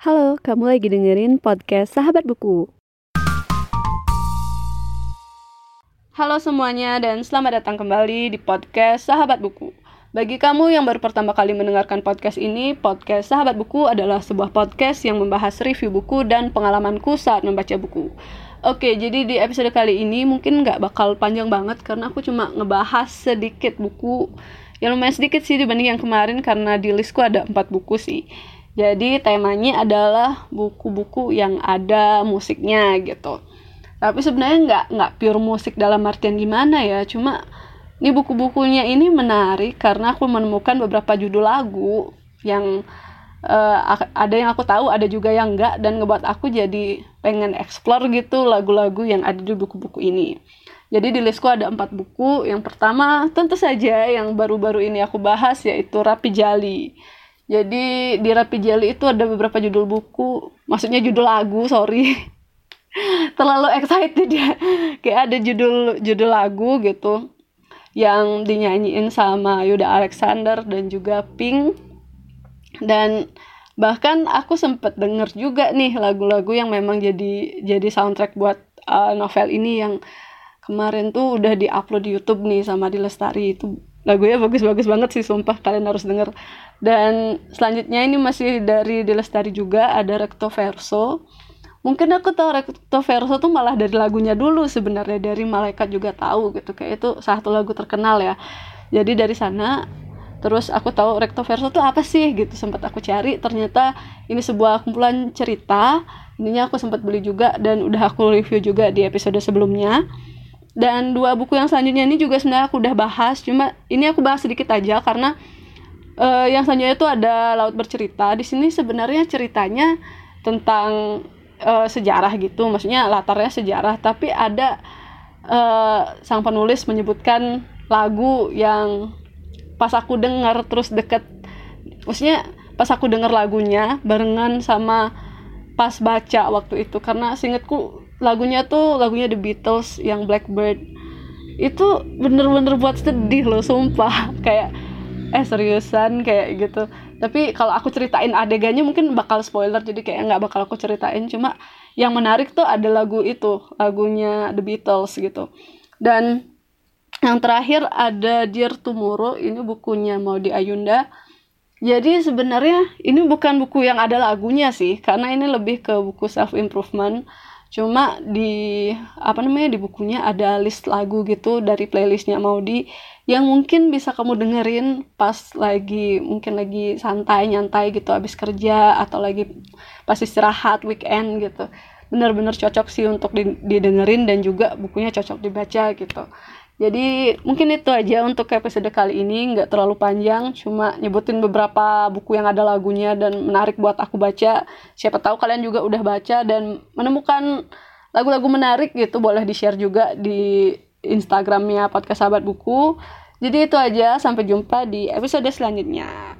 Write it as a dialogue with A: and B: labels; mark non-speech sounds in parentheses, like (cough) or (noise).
A: Halo, kamu lagi dengerin podcast Sahabat Buku. Halo semuanya dan selamat datang kembali di podcast Sahabat Buku. Bagi kamu yang baru pertama kali mendengarkan podcast ini, podcast Sahabat Buku adalah sebuah podcast yang membahas review buku dan pengalamanku saat membaca buku. Oke, jadi di episode kali ini mungkin nggak bakal panjang banget karena aku cuma ngebahas sedikit buku yang lumayan sedikit sih dibanding yang kemarin karena di listku ada empat buku sih. Jadi temanya adalah buku-buku yang ada musiknya gitu. Tapi sebenarnya nggak nggak pure musik dalam artian gimana ya cuma ini buku-bukunya ini menarik karena aku menemukan beberapa judul lagu yang uh, ada yang aku tahu ada juga yang enggak dan ngebuat aku jadi pengen explore gitu lagu-lagu yang ada di buku-buku ini. Jadi di listku ada empat buku. Yang pertama tentu saja yang baru-baru ini aku bahas yaitu Rapi Jali jadi di Rapi Jali itu ada beberapa judul buku. Maksudnya judul lagu sorry. (laughs) Terlalu excited ya. Kayak ada judul judul lagu gitu. Yang dinyanyiin sama Yuda Alexander dan juga Pink. Dan bahkan aku sempet denger juga nih lagu-lagu yang memang jadi jadi soundtrack buat uh, novel ini yang kemarin tuh udah diupload di YouTube nih sama di Lestari itu lagunya bagus-bagus banget sih sumpah kalian harus denger. Dan selanjutnya ini masih dari di Lestari juga ada Recto Verso. Mungkin aku tahu Recto Verso tuh malah dari lagunya dulu sebenarnya dari malaikat juga tahu gitu kayak itu satu lagu terkenal ya. Jadi dari sana terus aku tahu Recto Verso tuh apa sih gitu sempat aku cari ternyata ini sebuah kumpulan cerita. Ininya aku sempat beli juga dan udah aku review juga di episode sebelumnya dan dua buku yang selanjutnya ini juga sebenarnya aku udah bahas cuma ini aku bahas sedikit aja karena uh, yang selanjutnya itu ada laut bercerita. Di sini sebenarnya ceritanya tentang uh, sejarah gitu maksudnya latarnya sejarah tapi ada uh, sang penulis menyebutkan lagu yang pas aku dengar terus deket maksudnya pas aku dengar lagunya barengan sama pas baca waktu itu. Karena singkatku lagunya tuh lagunya The Beatles yang Blackbird itu bener-bener buat sedih loh sumpah. (laughs) Kayak eh seriusan kayak gitu. Tapi kalau aku ceritain adegannya mungkin bakal spoiler jadi kayak nggak bakal aku ceritain. Cuma yang menarik tuh ada lagu itu lagunya The Beatles gitu. Dan yang terakhir ada Dear Tomorrow ini bukunya mau di Ayunda. Jadi sebenarnya ini bukan buku yang ada lagunya sih karena ini lebih ke buku self improvement cuma di apa namanya di bukunya ada list lagu gitu dari playlistnya Maudi yang mungkin bisa kamu dengerin pas lagi mungkin lagi santai nyantai gitu abis kerja atau lagi pas istirahat weekend gitu. Bener-bener cocok sih untuk didengerin dan juga bukunya cocok dibaca gitu jadi mungkin itu aja untuk episode kali ini nggak terlalu panjang, cuma nyebutin beberapa buku yang ada lagunya dan menarik buat aku baca. Siapa tahu kalian juga udah baca dan menemukan lagu-lagu menarik gitu, boleh di share juga di Instagramnya podcast sahabat buku. Jadi itu aja, sampai jumpa di episode selanjutnya.